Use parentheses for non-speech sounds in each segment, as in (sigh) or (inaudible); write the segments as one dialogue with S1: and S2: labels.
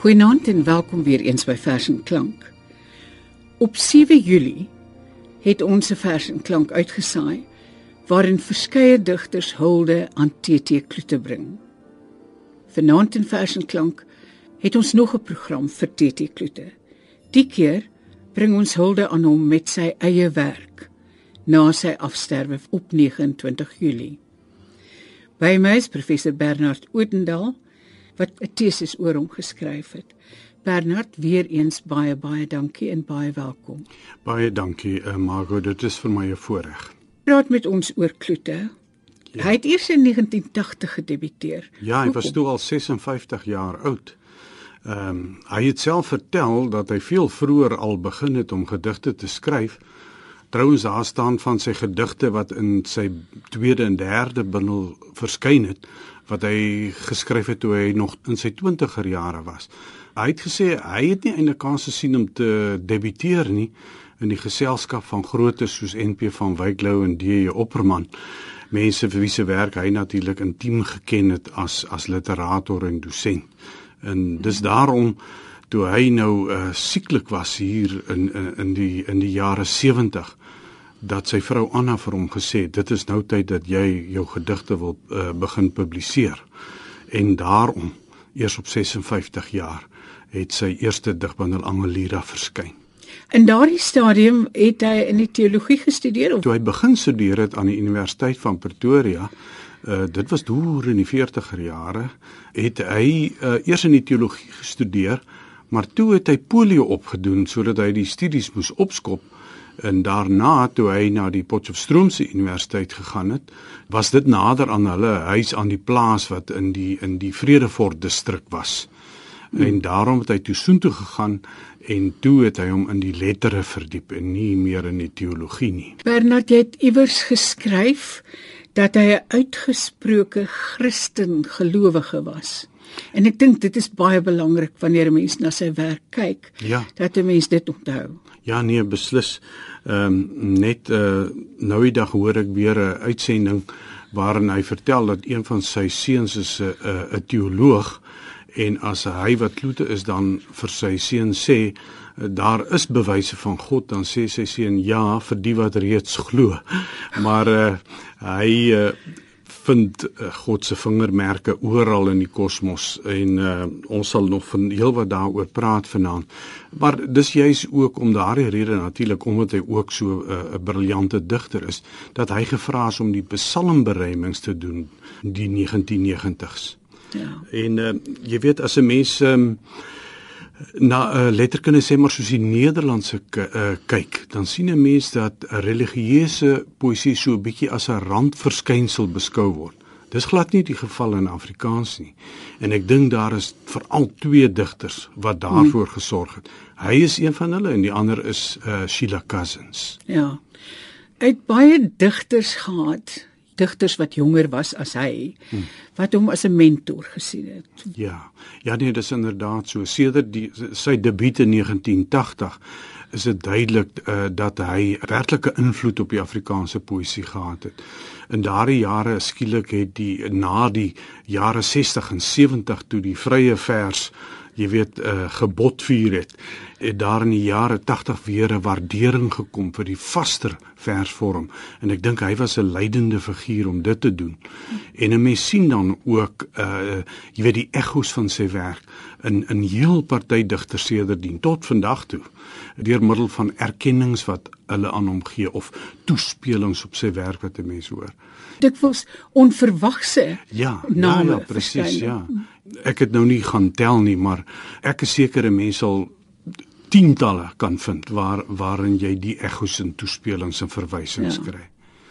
S1: Goeienaand en welkom weer eens by Vers en Klank. Op 7 Julie het ons 'n Vers en Klank uitgesaai waarin verskeie digters hulde aan TT Kloete bring. Vanaand in Vers en Klank het ons nog 'n program vir TT Kloete. Die keer bring ons hulde aan hom met sy eie werk na sy afsterwe op 29 Julie. By my is professor Bernard Oudendal wat 'n teses oor hom geskryf het. Bernard, weer eens baie baie dankie en baie welkom.
S2: Baie dankie, uh, Margot, dit is vir my 'n voorreg.
S1: Praat met ons oor Kloete. Ja. Hy het eers in 1980 gedebuteer.
S2: Ja, hy was toe al 56 jaar oud. Ehm um, hy het self vertel dat hy veel vroeër al begin het om gedigte te skryf. Trouwens daar staan van sy gedigte wat in sy tweede en derde bundel verskyn het wat hy geskryf het toe hy nog in sy 20er jare was. Hy het gesê hy het nie eintlik kans gesien om te debuteer nie in die geselskap van grootes soos NP van Wyklou en DJ Opperman. Mense vir wie se werk hy natuurlik intiem geken het as as literator en dosent. En dis daarom toe hy nou uh, sieklik was hier in in in die in die jare 70 dat sy vrou Anna vir hom gesê het dit is nou tyd dat jy jou gedigte wil uh, begin publiseer. En daarom eers op 56 jaar het sy eerste digbundel Angelira verskyn.
S1: In daardie stadium het hy in die teologie gestudeer of
S2: toe hy begin studeer het aan die Universiteit van Pretoria, uh, dit was deur in die 40er jare, het hy uh, eers in die teologie gestudeer, maar toe het hy polio opgedoen sodat hy die studies moes opskop en daarna toe hy na die Potchefstroomse Universiteit gegaan het, was dit nader aan hulle huis aan die plaas wat in die in die Vredefort distrik was. Hmm. En daarom het hy toe soontoe gegaan en toe het hy hom in die lettere verdiep en nie meer in die teologie nie.
S1: Bernard het iewers geskryf dat hy 'n uitgesproke Christen gelowige was. En ek dink dit is baie belangrik wanneer 'n mens na sy werk kyk,
S2: ja.
S1: dat 'n mens dit onthou.
S2: Ja nee, beslis. Ehm um, net uh, nou die dag hoor ek weer 'n uitsending waarin hy vertel dat een van sy seuns is 'n uh, 'n teoloog en as hy wat kloete is dan vir sy seun sê uh, daar is bewyse van God dan sê sy seun ja vir die wat reeds glo. (laughs) Maar uh, hy uh, vind uh, God se vingermerke oral in die kosmos en uh, ons sal nog van heelwat daaroor praat vanaand. Maar dis juis ook om daardie rede natuurlik omdat hy ook so 'n uh, briljante digter is dat hy gevra is om die psalmbereimings te doen die 1990s. Ja. En uh, jy weet as 'n mens um, na 'n uh, letterkunde sê maar soos die Nederlandse uh, kyk, dan sien 'n mens dat religieuse poësie so 'n bietjie as 'n randverskynsel beskou word. Dis glad nie die geval in Afrikaans nie. En ek dink daar is veral twee digters wat daarvoor hmm. gesorg het. Hy is een van hulle en die ander is uh, Sheila Cousins.
S1: Ja. Hy het baie digters gehad digters wat jonger was as hy hmm. wat hom as 'n mentor gesien het.
S2: Ja. Ja nee, dis inderdaad so. Sedert die sy debuut in 1980 is dit duidelik uh, dat hy werklike invloed op die Afrikaanse poësie gehad het. In daardie jare skielik het die na die jare 60 en 70 toe die vrye vers jy weet uh, gebotvuur het het daar in die jare 80 weer 'n waardering gekom vir die vaster versvorm en ek dink hy was 'n leidende figuur om dit te doen. En 'n mens sien dan ook uh jy weet die ekkos van sy werk in in heel party digters sedertdien tot vandag toe deur middel van erkennings wat hulle aan hom gee of toespelings op sy werk wat 'n mens hoor.
S1: Dit was onverwagse.
S2: Ja, ja, ja presies, ja. Ek het nou nie gaan tel nie, maar ek is seker 'n mens sal tientalle kan vind waar waarin jy die ekkos en toespelings en verwysings ja. kry.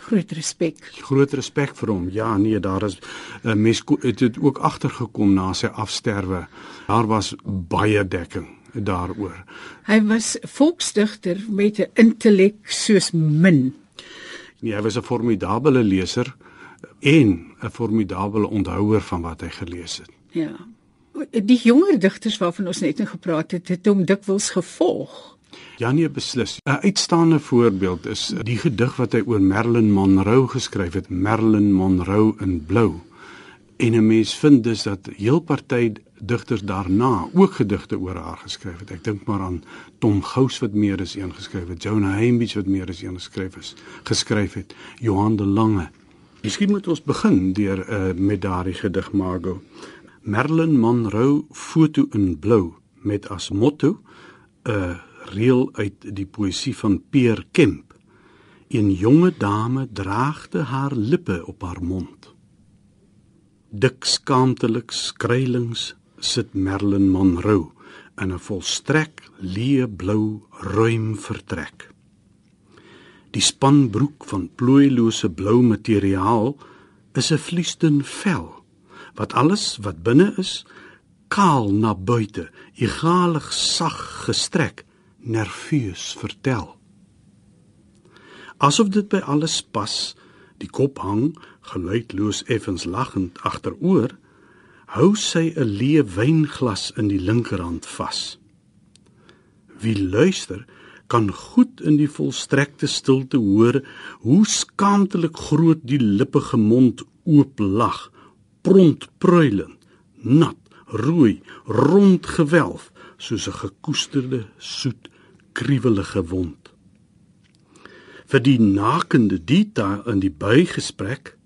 S1: Groot respek.
S2: Groot respek vir hom. Ja, nee, daar is 'n uh, mens het dit ook agtergekom na sy afsterwe. Daar was baie dekking daaroor.
S1: Hy was volksdigter met 'n intellek soos min.
S2: Nee, hy was 'n formidabele leser en 'n formidabele onthouer van wat hy gelees het.
S1: Ja die jonger digters waarvan ons net nou gepraat het, het hom dikwels gevolg.
S2: Ja nee beslis. 'n Uitstaande voorbeeld is die gedig wat hy oor Marilyn Monroe geskryf het, Marilyn Monroe in blou. En 'n mens vind dus dat heel party digters daarna ook gedigte oor haar geskryf het. Ek dink maar aan Tom Gous wat meer as een geskryf het, Jonah Hambidge wat meer as een geskryf is, geskryf het, Johan de Lange. Miskien moet ons begin deur uh, met daardie gedig Margot. Merlin Monroe foto in blou met as motto 'n uh, reël uit die poësie van Peer Kemp. 'n Jonge dame draagde haar lippe op haar mond. Dik skaamtelik skrylings sit Merlin Monroe in 'n volstrek leë blou ruim vertrek. Die spanbroek van plooilose blou materiaal is 'n vliesdun vel wat alles wat binne is kaal na buite, egalig sag gestrek, nerveus vertel. Asof dit by alles pas, die kop hang geluidloos effens lagend agteroor, hou sy 'n leë wynglas in die linkerhand vas. Wie luister, kan goed in die volstrekte stilte hoor hoe skaamtelik groot die lippige mond oop lag, pront pruilend, nat, rooi, rond gewelf soos 'n gekoesterde soet kriwelige wond. Vir die nakende Dita in die buigesprek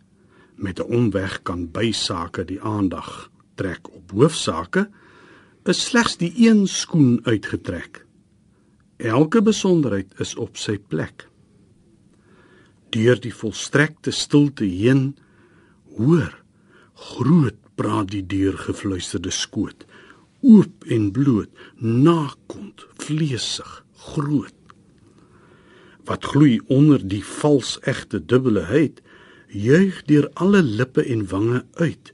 S2: met 'n omweg kan bysake die aandag trek op hoofsaake is slegs die een skoen uitgetrek. Elke besonderheid is op sy plek. Deur die volstrekte stilte heen hoor groot praat die deur gefluisterde skoot. Oop en bloot nakond vleesig groot. Wat gloei onder die vals egte dubbelheid juig deur alle lippe en wange uit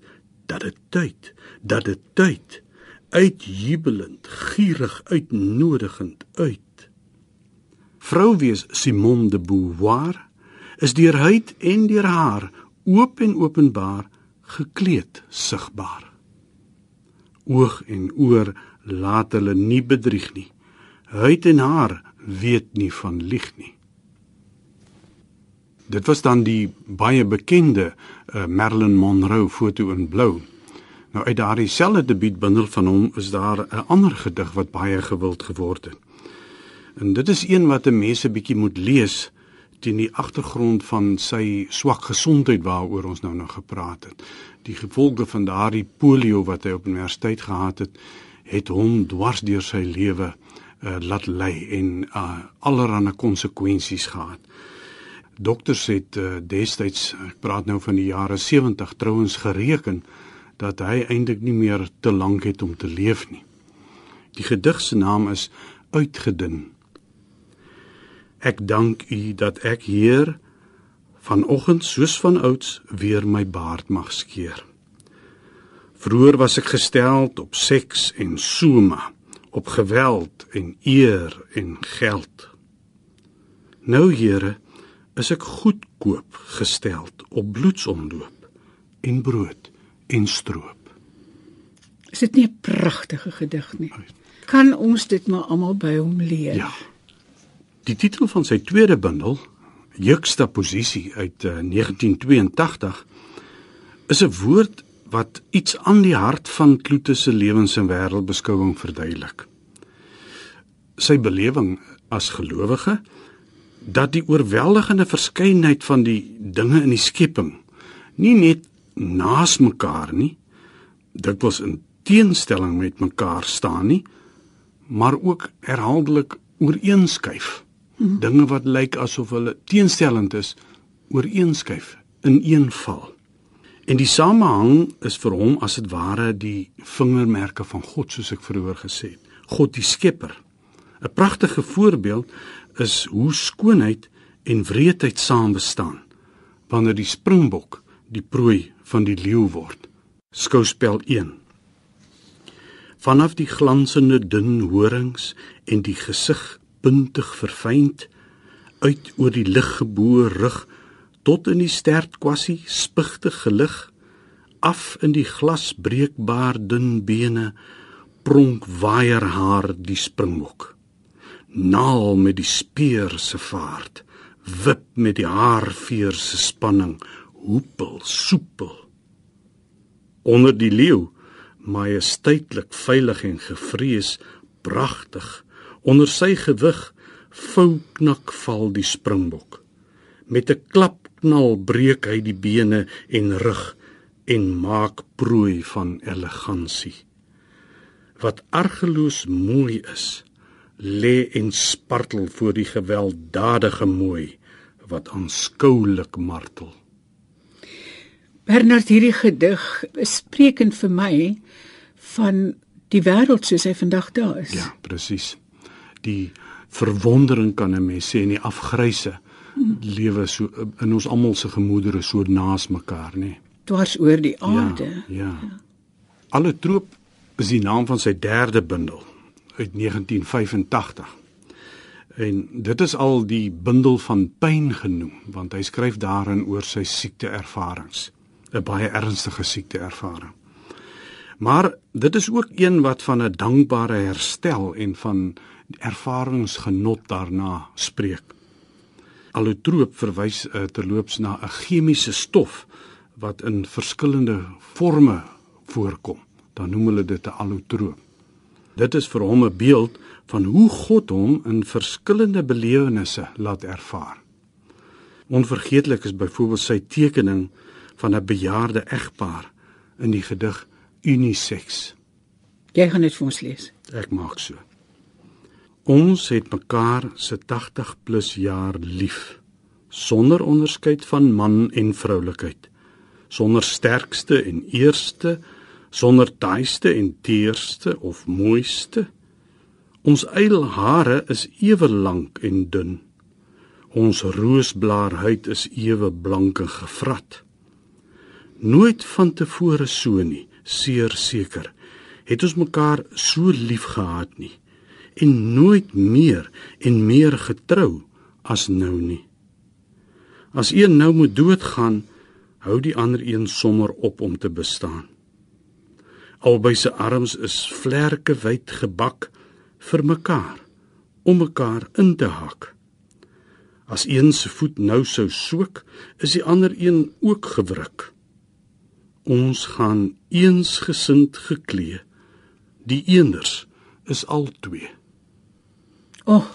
S2: dat dit tyd dat dit tyd uitjubelend gierig uitnodigend uit Vrou wees Simone de Beauvoir is deur huid en deur haar oop en openbaar gekleed sigbaar. Oog en oor laat hulle nie bedrieg nie. Huid en haar weet nie van lieg nie. Dit was dan die baie bekende uh, Marilyn Monroe foto in blou. Nou uit daardie selfde debuutbundel van hom is daar 'n ander gedig wat baie gewild geword het. En dit is een wat 'n mens 'n bietjie moet lees teen die agtergrond van sy swak gesondheid waaroor ons nou nog gepraat het. Die gevolge van daardie polio wat hy op universiteit gehad het, het hom dwars deur sy lewe uh, laat lê en uh, allerlei konsekwensies gehad. Dokters het uh, destyds, ek praat nou van die jare 70 trouens gereken dat hy eintlik nie meer te lank het om te leef nie. Die gedig se naam is Uitgedun. Ek dank U dat ek hier vanoggend soos van ouds weer my baard mag skeer. Vroer was ek gestel op seks en soma, op geweld en eer en geld. Nou Here, is ek goedkoop gestel op bloedsomloop en brood en stroop.
S1: Is dit nie 'n pragtige gedig nie? Kan ons dit maar almal by hom leer?
S2: Ja. Die titel van sy tweede bundel, Juxtaposisie uit uh, eh, 1982, is 'n woord wat iets aan die hart van Kloete se lewens en wêreldbeskouing verduidelik. Sy belewing as gelowige dat die oorweldigende verskeidenheid van die dinge in die skepping nie net naas mekaar nie, dikwels in teenstelling met mekaar staan nie, maar ook herhaaldelik ooreenskuif dinge wat lyk asof hulle teenstellend is ooreenskuif in een val. En die samehang is vir hom as dit ware die vingermerke van God soos ek vroeër gesê het. God die skepper. 'n Pragtige voorbeeld is hoe skoonheid en wreedheid saam bestaan wanneer die springbok die prooi van die leeu word. Skouspel 1. Vanaf die glansende dun horings en die gesig puntig verfynd uit oor die liggebore rug tot in die stert kwassie spigtig gelig af in die glasbreekbaar dun bene pronk waier haar die springbok naal met die speer se vaart wip met die haarveer se spanning hoepel soepel onder die leeu majesteitlik, veilig en gevrees, pragtig. Onder sy gewig vou knak val die springbok. Met 'n klap knal breek hy die bene en rug en maak prooi van elegansie. Wat argeloos mooi is, lê en spartel voor die gewelddadige mooi wat aanskoulik martel.
S1: Bernard hierdie gedig spreekend vir my van die wêreld soos hy vandag daar is.
S2: Ja, presies. Die verwondering kan 'n mens sê en die afgryse hmm. lewe so in ons almal se gemoedere so naas mekaar, nê. Nee.
S1: Dwars oor die aarde.
S2: Ja, ja. ja. Alle troop is die naam van sy derde bundel uit 1985. En dit is al die bundel van pyn genoem want hy skryf daarin oor sy siekteervarings, 'n baie ernstige siekteervaring. Maar dit is ook een wat van 'n dankbare herstel en van ervaringsgenot daarna spreek. Allotroop verwys uh, terloops na 'n chemiese stof wat in verskillende forme voorkom. Dan noem hulle dit 'n allotroop. Dit is vir hom 'n beeld van hoe God hom in verskillende belewennisse laat ervaar. Onvergeetlik is byvoorbeeld sy tekening van 'n bejaarde egpaar in die gedig Unisex.
S1: Jy gaan dit vir ons lees.
S2: Ek maak so. Ons het mekaar se 80 plus jaar lief sonder onderskeid van man en vroulikheid sonder sterkste en eerste sonder taaiste en teerste of mooiste. Ons eilhare is ewe lank en dun. Ons roosblaarhuid is ewe blank en gevrat. Nooit van tevore so nie, seer seker, het ons mekaar so lief gehad nie en nooit meer en meer getrou as nou nie. As een nou moet doodgaan, hou die ander een sommer op om te bestaan. Albei se arms is vlerke wyd gebak vir mekaar om mekaar in te hak. As een se voet nou sou soek, is die ander een ook gewruk. Ons gaan eensgesind geklee. Die eenders is al twee.
S1: O, oh,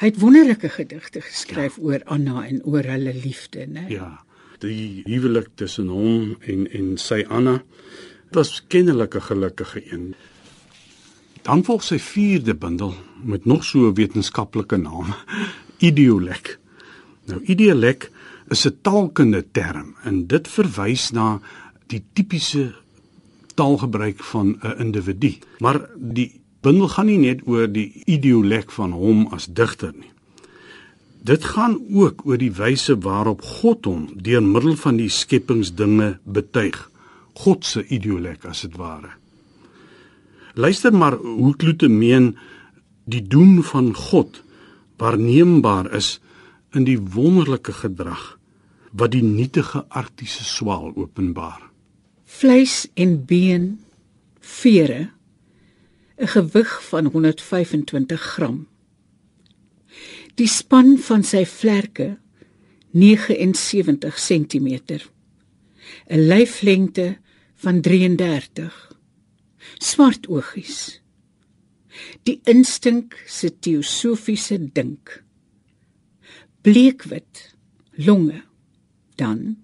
S1: hy het wonderlike gedigte geskryf ja. oor Anna en oor hulle liefde, né?
S2: Ja. Die huwelik tussen hom en en sy Anna was kennelik 'n gelukkige een. Dan volg sy vierde bundel met nog so 'n wetenskaplike naam, (laughs) Idiolek. Nou Idiolek is 'n taalkundige term en dit verwys na die tipiese taalgebruik van 'n individu. Maar die bundel gaan nie net oor die Idiolek van hom as digter nie. Dit gaan ook oor die wyse waarop God hom deur middel van die skepingsdinge betuig. God se ideolek as dit ware. Luister maar hoe Kloete meen die doen van God waarneembaar is in die wonderlike gedrag wat die nietige arktiese swaal openbaar.
S1: Vleis en been, vere, 'n gewig van 125 gram. Die span van sy vlerke 79 cm. 'n Lyflengte van 33 swart oogies. Die instink se teosofiese dink. Bleekwit longe. Dan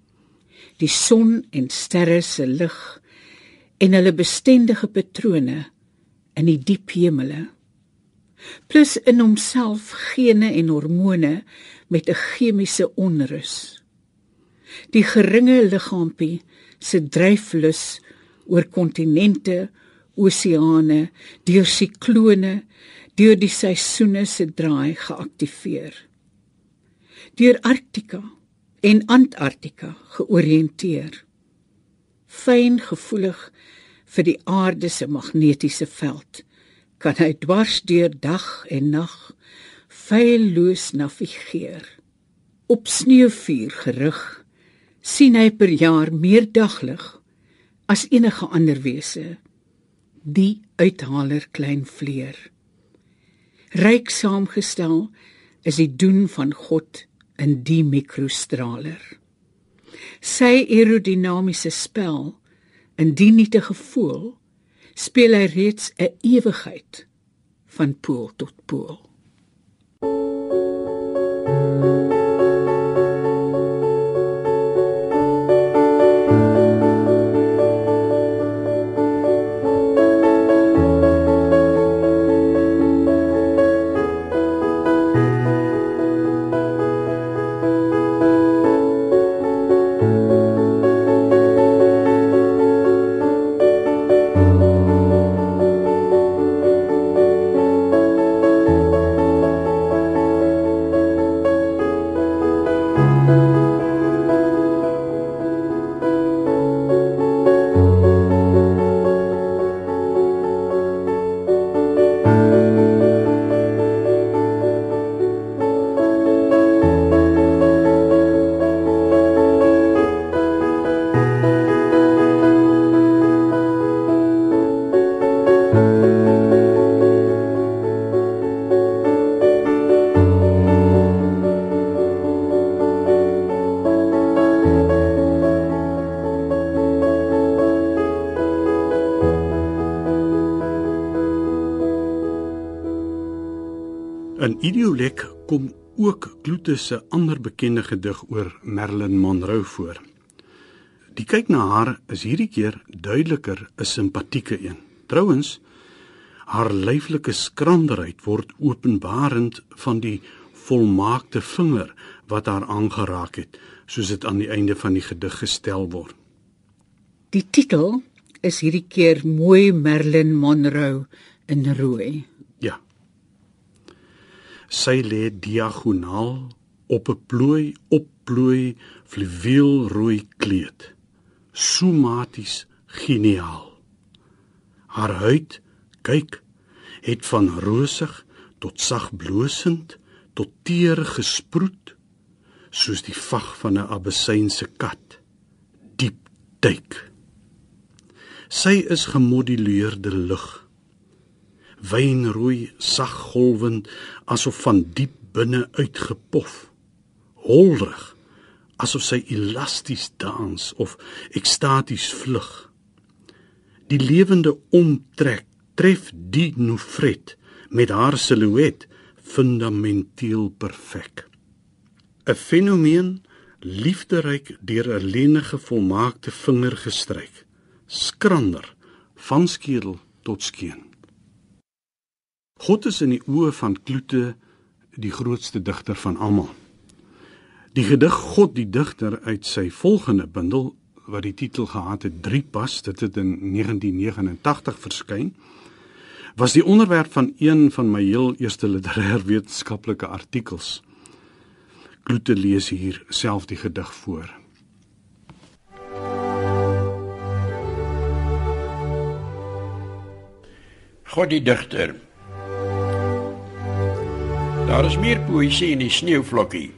S1: die son en sterre se lig en hulle bestendige patrone in die diep hemele. Plus in homself gene en hormone met 'n chemiese onrus. Die geringe liggaampie se dryflus oor kontinente, oseane, deur siklone, deur die seisoene se draai geaktiveer. Deur Arktika en Antarktika georiënteer. Fyn gevoelig vir die aarde se magnetiese veld, kan hy dwars deur dag en nag feilloos navigeer. Op sneeuvuur gerig sien hy per jaar meer daglig as enige ander wese. Die uithaler klein vleer. Ryk saamgestel is die doen van God in die mikrostraler. Sy aerodinamiese spel in die nietige gevoel speel hy reeds 'n ewigheid van pool tot pool.
S2: Idiolek kom ook Kloete se ander bekende gedig oor Marilyn Monroe voor. Die kyk na haar is hierdie keer duideliker 'n simpatieke een. Trouwens, haar lyflike skranderheid word openbarend van die volmaakte vinger wat haar aangeraak het, soos dit aan die einde van die gedig gestel word.
S1: Die titel is hierdie keer Mooi Marilyn Monroe in rooi.
S2: Sy lê diagonaal op 'n plooi opplooi fluweelrooi kleed. Somaties geniaal. Haar huid, kyk, het van rosig tot sagblosend tot teer gesproet soos die vag van 'n abbesynse kat. Diep duik. Sy is gemoduleerde lig wynrooi sag golwend asof van diep binne uitgepof holrig asof sy elasties dans of ekstaties vlug. Die lewende omtrek tref die nofret met haar silhouet fundamenteel perfek. 'n fenomeen liefderyk deur 'n lenige volmaakte vinger gestryk skrander van skedel tot skeen God is in die oë van Kloete die grootste digter van almal. Die gedig God die digter uit sy volgende bundel wat die titel gehad het Drie pas, dit het in 1989 verskyn, was die onderwerp van een van my heel eerste literêr wetenskaplike artikels. Kloete lees hier self die gedig voor.
S3: God die digter Daar is meer poësie in die sneeuvlokkie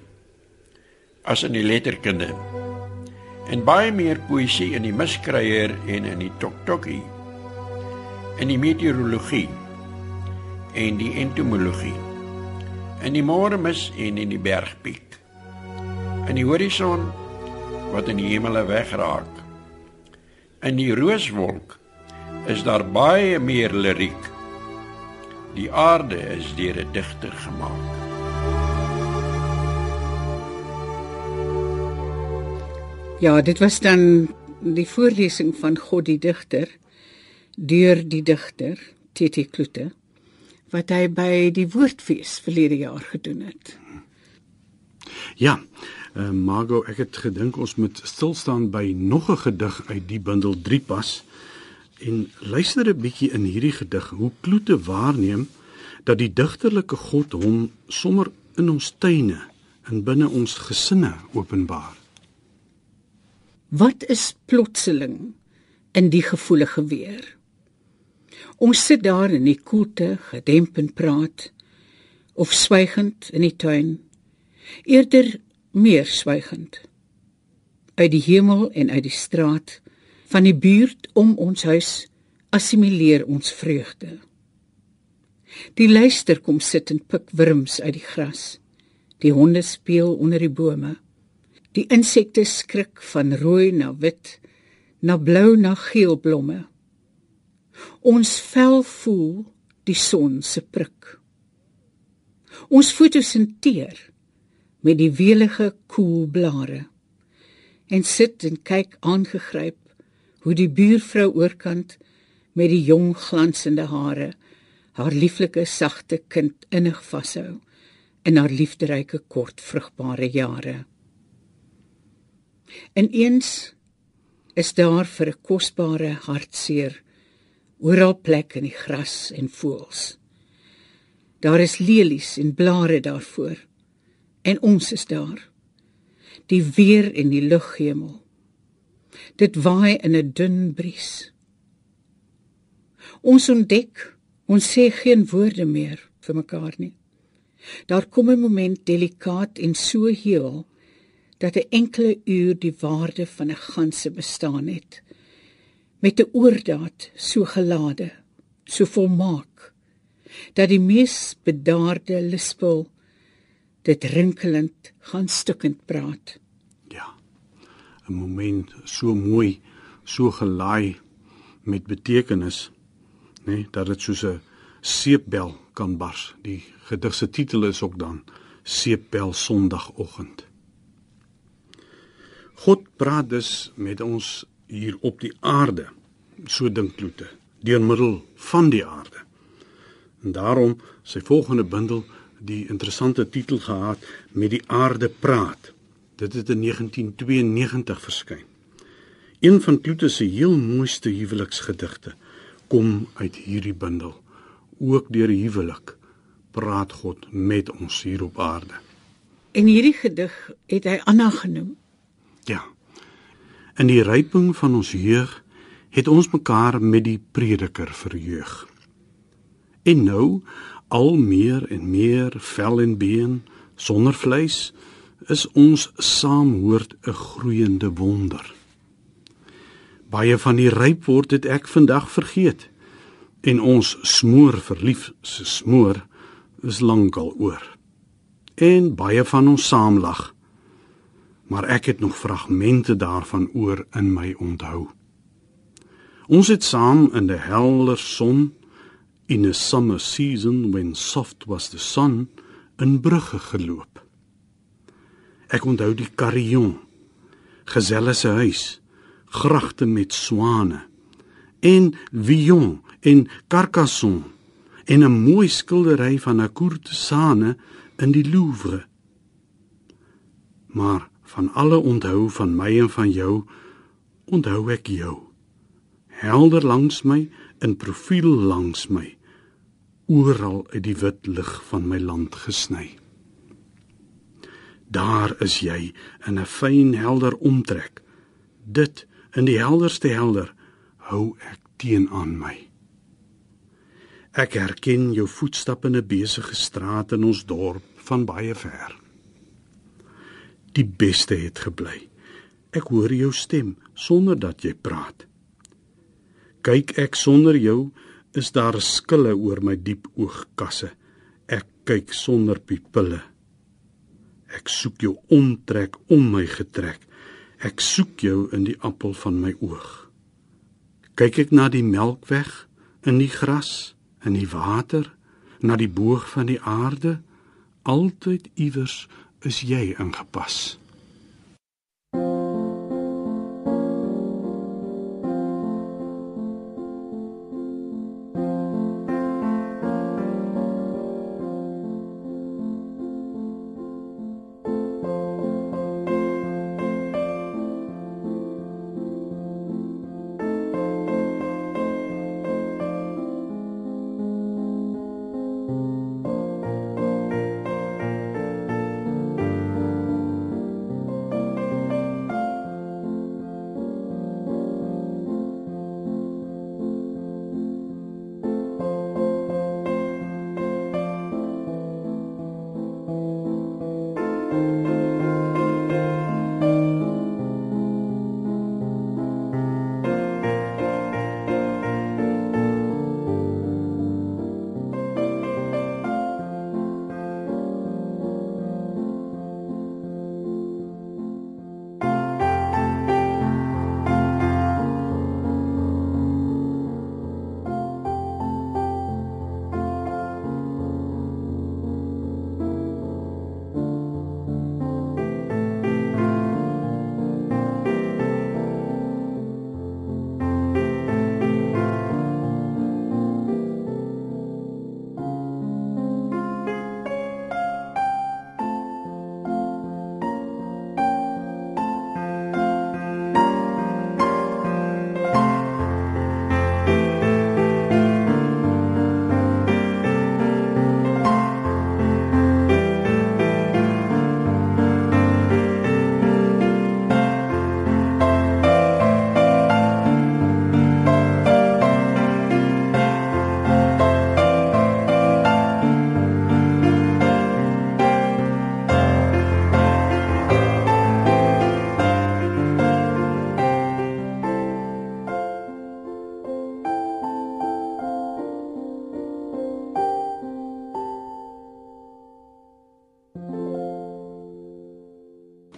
S3: as in die letterkunde. En baie meer poësie in die miskryer en in die toktokkie. In die meteorologie en die entomologie. In die môremis en in die bergpiek. In die horison wat in die hemele wegraak. In die rooswolk is daar baie meer liriek Die aarde is deur 'n digter gemaak.
S1: Ja, dit was dan die voorlesing van God die digter deur die digter TT Kloete wat hy by die Woordfees verlede jaar gedoen het.
S2: Ja, uh, Margo, ek het gedink ons moet stil staan by nog 'n gedig uit die bundel 3 pas en luister 'n bietjie in hierdie gedig hoe Kloete waarneem dat die digterlike God hom sommer in ons tuine en binne ons gesinne openbaar.
S1: Wat is plotseling in die gevoelige weer? Ons sit daar in die koelte, gedemp en praat of swygend in die tuin, eerder meer swygend. Uit die hemel en uit die straat van die buurt om ons huis assimileer ons vreugde. Die luister kom sit en pik wurms uit die gras. Die honde speel onder die bome. Die insekte skrik van rooi na wit, na blou na geel blomme. Ons vel voel die son se prik. Ons fotosinteer met die welige koel blare en sit en kyk aangegryp hoe die buurvrou oorkant met die jong glansende hare haar lieflike sagte kind innig vashou in haar liefderyke kort vrugbare jare. En eens is daar vir 'n kosbare hartseer oral plek in die gras en voels. Daar is lelies en blare daarvoor en ons is daar. Die weer in die lughemel. Dit waai in 'n dun bries. Ons ontdek, ons sê geen woorde meer vir mekaar nie. Daar kom 'n moment delikaat en so heel dat 'n enkele uur die waarde van 'n ganse bestaan het met 'n oordaat so gelade so volmaak dat die mees bedaarde lispel dit rinkelend gaan stukkend praat
S2: 'n moment so mooi so gelaai met betekenis nê nee, dat dit soos 'n seepbel kan bars die gedig se titel is ook dan seepbel sondagoggend God praat dus met ons hier op die aarde, so dink Kloete, deur middel van die aarde. En daarom sy volgende bundel die interessante titel gehad met die aarde praat. Dit het in 1992 verskyn. Een van Kloete se heel mooiste huweliksgedigte kom uit hierdie bundel. Ook deur huwelik praat God met ons hier op aarde.
S1: En hierdie gedig het hy Anna genoem.
S2: Ja. In die ryping van ons jeug het ons mekaar met die prediker verheug. En nou al meer en meer vel en been sonder vleis is ons saamhoort 'n groeiende wonder. Baie van die ryp word dit ek vandag vergeet en ons smoor verlief se smoor is lankal oor. En baie van ons saamlag maar ek het nog fragmente daarvan oor in my onthou. Ons het saam in die helder son in 'n summer season when soft was the sun in brugge geloop. Ek onthou die Carillon, geselle se huis, gragte met swane en Villon en Carcassonne. En 'n mooi skildery van 'n courtisane in die Louvre. Maar van alle onthou van my en van jou onthou ek jou. Helder langs my in profiel langs my. Oral uit die wit lig van my land gesny daar is jy in 'n fyn helder omtrek dit in die helderste helder hou ek teen aan my ek herken jou voetstappe in 'n besige straat in ons dorp van baie ver die beste het gebly. Ek hoor jou stem sonder dat jy praat. Kyk ek sonder jou, is daar skille oor my diep oogkasse. Ek kyk sonder pupille. Ek soek jou omtrek om my getrek. Ek soek jou in die appel van my oog. Kyk ek na die melkweg in die gras, in die water, na die boog van die aarde, altyd iewers is jy ingepas?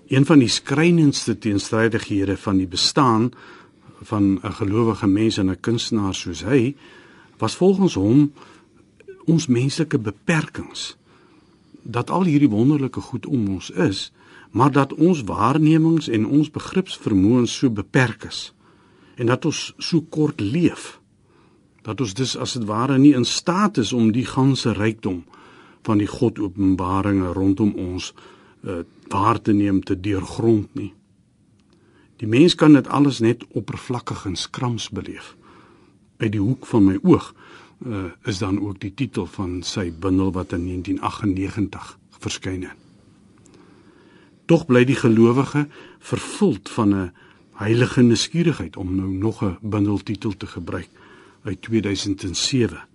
S2: Een van die skrynendste teenstrydighede van die bestaan van 'n gelowige mens en 'n kunstenaar soos hy was volgens hom ons menslike beperkings. Dat al hierdie wonderlike goed om ons is, maar dat ons waarnemings en ons begripsvermoëns so beperk is en dat ons so kort leef dat ons dus as dit ware nie in staat is om die ganse rykdom van die God openbaringe rondom ons uh, waar te neem te deurgrond nie. Die mens kan dit alles net oppervlakkig en skrams beleef. Uit die hoek van my oog uh, is dan ook die titel van sy bundel wat in 1998 verskyn het. Tog bly die gelowige vervuld van 'n heilige nuuskierigheid om nou nog 'n bundeltitel te gebruik uit 2007.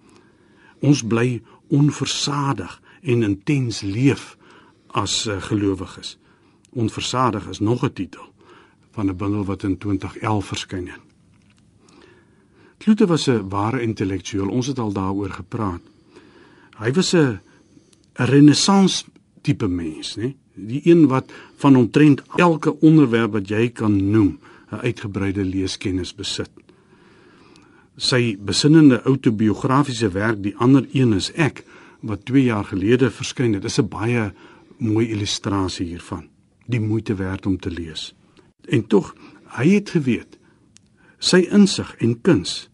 S2: Ons bly onversadig en intens leef as uh, gelowiges. Onversadig is nog 'n titel van 'n bundel wat in 2011 verskyn het. Klute was 'n ware intellektueel. Ons het al daaroor gepraat. Hy was 'n 'n renessans tipe mens, né? Die een wat van omtrent elke onderwerp wat jy kan noem, 'n uitgebreide leeskennis besit. Sy besinnende autobiografiese werk, Die ander een is ek, wat 2 jaar gelede verskyn het, is 'n baie mooi illustrasie hiervan. Die moeite werd om te lees. En tog, hy het geweet sy insig en kuns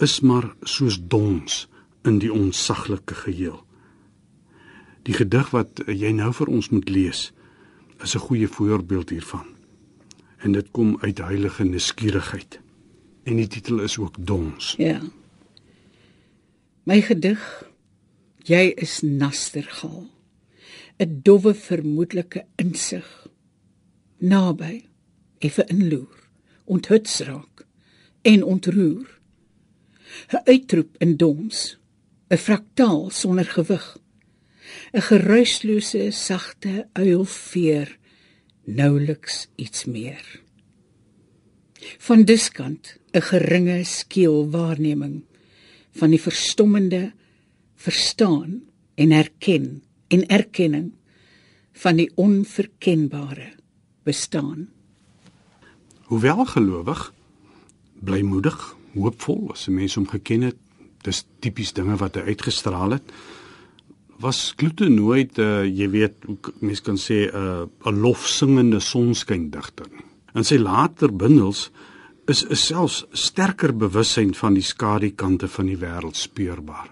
S2: is maar soos dons in die onsaglike geheel. Die gedig wat jy nou vir ons moet lees, is 'n goeie voorbeeld hiervan. En dit kom uit heilige nuuskierigheid. En die titel is ook Dons.
S1: Ja. My gedig Jy is nastergal. 'n Dowwe vermoedelike insig. Naby effe inloer, onthuts raak en ontroer. 'n Uitroep in dons, 'n fraktaal sonder gewig. 'n Geruislose sagte uilveer, nouliks iets meer. Van diskant 'n geringe skeel waarneming van die verstommende verstaan en erken en erkenning van die onverkenbare bestaan.
S2: Hoewel gelowig, blymoedig, hoopvol, as 'n mens hom geken het, dis tipies dinge wat hy uitgestraal het. Was Kloete nooit uh, jy weet, mens kan sê 'n uh, 'n lofsingende sonskyndigter nie. In sy later bundels is 'n selfs sterker bewussyn van die skadukante van die wêreld speurbaar.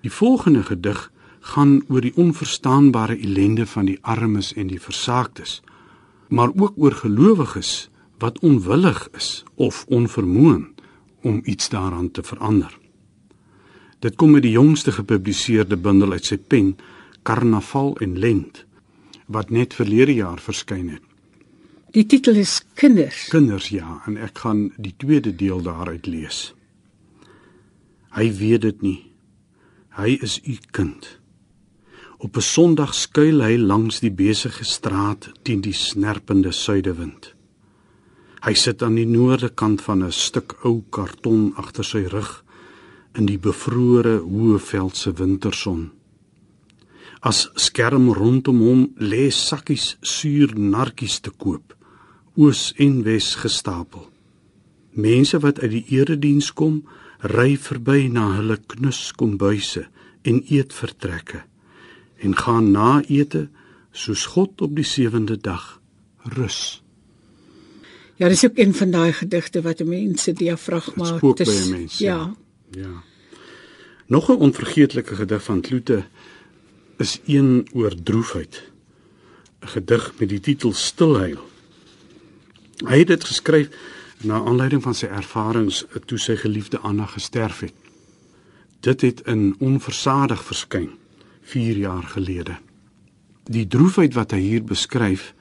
S2: Die volgende gedig gaan oor die onverstaanbare ellende van die armes en die versaaktes, maar ook oor gelowiges wat onwillig is of onvermoën om iets daaraan te verander. Dit kom uit die jongste gepubliseerde bundel uit sy pen, Karnaval en Lent, wat net verlede jaar verskyn het.
S1: Die titel is Kinders.
S2: Kinders ja, en ek gaan die tweede deel daaruit lees. Hy weet dit nie. Hy is u kind. Op 'n Sondag skuil hy langs die besige straat teen die snerpende suidewind. Hy sit aan die noorde kant van 'n stuk ou karton agter sy rug in die bevrore hoë veldse winterson. As skerm rondom hom lê sakkies suur narkies te koop, oos en wes gestapel. Mense wat uit die erediens kom, ry verby na hulle knus kombuise en eetvertrekke en gaan na ete soos God op die sewende dag rus.
S1: Ja, dis ook een van daai gedigte wat mense diafragma
S2: 'n mens.
S1: Ja.
S2: ja. Ja. Nog 'n onvergeetlike gedig van Kloete is een oor droefheid. 'n Gedig met die titel Stilhuil. Hy het dit geskryf na aanleiding van sy ervarings toe sy geliefde Anna gesterf het. Dit het in onversadig verskyn 4 jaar gelede. Die droefheid wat hy hier beskryf,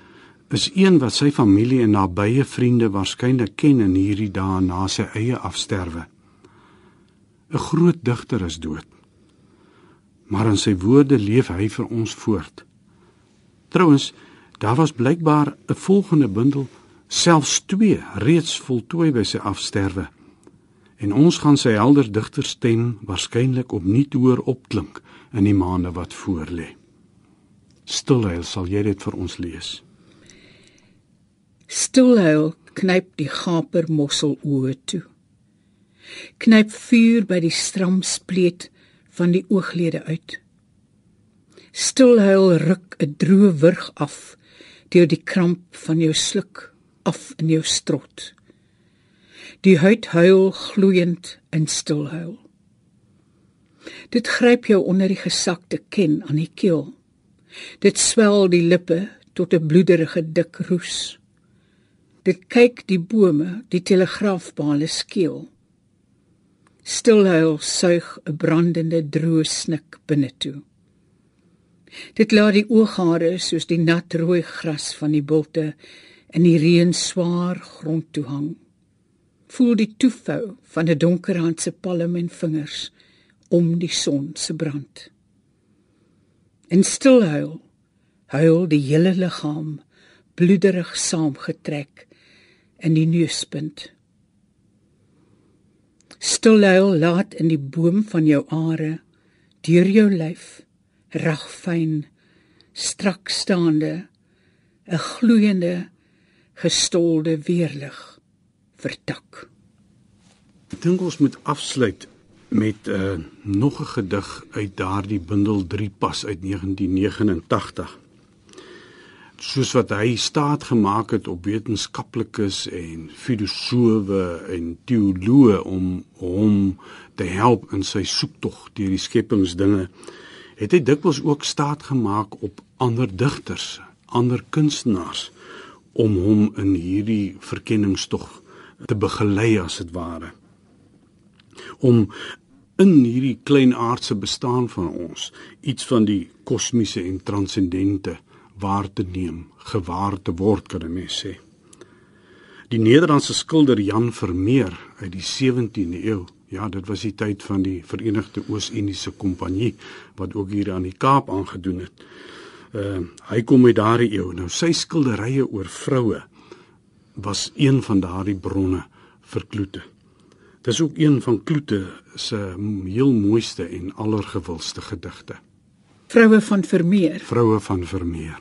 S2: is een wat sy familie en nabye vriende waarskynlik ken in hierdie dae na sy eie afsterwe. 'n Groot digter is dood. Maar in sy woorde leef hy vir ons voort. Trouwens, daar was blykbaar 'n volgende bundel, selfs 2, reeds voltooi by sy afsterwe. En ons gaan sy helder digterstem waarskynlik opnuut hoor opklink in die maande wat voorlê. Stilhuil sal jy dit vir ons lees.
S1: Stilhuil knyp die gaper mossel oë toe. Knyp vuur by die stram spleet van die ooglede uit. Stilhuil ruk 'n droë wurg af deur die kramp van jou sluk af in jou strot. Die huid huil gloeiend in stilhuil. Dit gryp jou onder die gesakte ken aan die keel. Dit swel die lippe tot 'n bloederige dik roes. Dit kyk die bome, die telegraafpale skeel. Stilhuil suig 'n brandende droë snik binne toe. Dit laat die ooghare soos die nat rooi gras van die bulte in die reën swaar grond toe hang. Voel die toefou van 'n donkerhandse palm en vingers om die son se brand. In stilhuil huil die hele liggaam bloederig saamgetrek in die neuspunt. Stilhuil laat in die boom van jou are deur jou lyf ragfyn strak staande 'n gloeiende gestolde weerlig vertak.
S2: Ek dink ons moet afsluit met 'n uh, nog 'n gedig uit daardie bundel 3 pas uit 1989. Soos wat hy staat gemaak het op wetenskaplikes en filosowe en teoloë om hom te help in sy soektog deur die skepingsdinge, het hy dikwels ook staat gemaak op ander digters, ander kunstenaars om hom in hierdie verkenningstog te begelei as dit ware om in hierdie klein aardse bestaan van ons iets van die kosmiese en transcendente waar te neem, gewaar te word kan 'n mens sê. Die Nederlandse skilder Jan Vermeer uit die 17de eeu, ja, dit was die tyd van die Verenigde Oos-Indiese Kompanjie wat ook hier aan die Kaap aangedoen het. Uh hy kom uit daardie eeu. Nou sy skilderye oor vroue was een van daardie bronne vir Kloete. Dis ook een van Kloete se heel mooiste en allergewildste gedigte.
S1: Vroue van Vermeer.
S2: Vroue van Vermeer.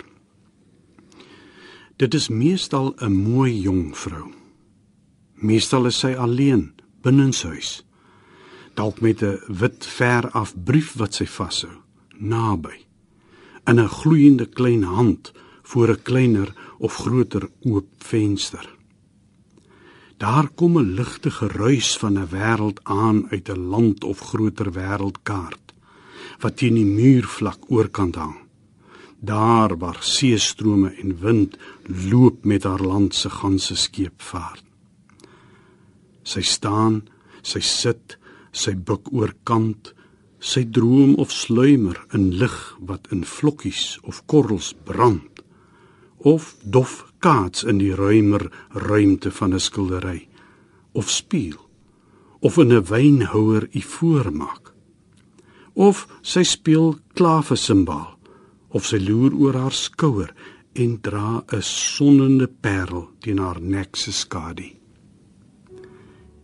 S2: Dit is meestal 'n mooi jong vrou. Meestal is sy alleen binnenshuis. Dalk met 'n wit ver af brief wat sy vashou, naby. In 'n gloeiende klein hand voor 'n kleiner of groter oop venster. Daar kom 'n ligte geruis van 'n wêreld aan uit 'n land of groter wêreldkaart wat teen die muurvlak oorkant hang. Daar waar seestrome en wind loop met haar land se ganse skeep vaart. Sy staan, sy sit, sy buik oor kant, sy droom of sluimer in lig wat in vlokkies of korrels brand of dof kaats in die ruimer ruimte van 'n skildery of spieël of in 'n wynhouer ivoor maak of sy speel klawe simbaal of sy loer oor haar skouer en dra 'n sonnende parel teen haar nek se skadu.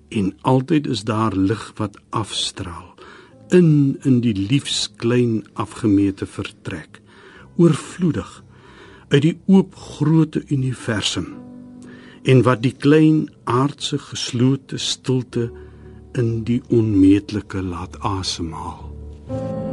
S2: En altyd is daar lig wat afstraal in in die liefs klein afgemete vertrek oorvloedig uit die oop groote universum en wat die klein aardse geslote stilte in die onmeetlike laat asemhaal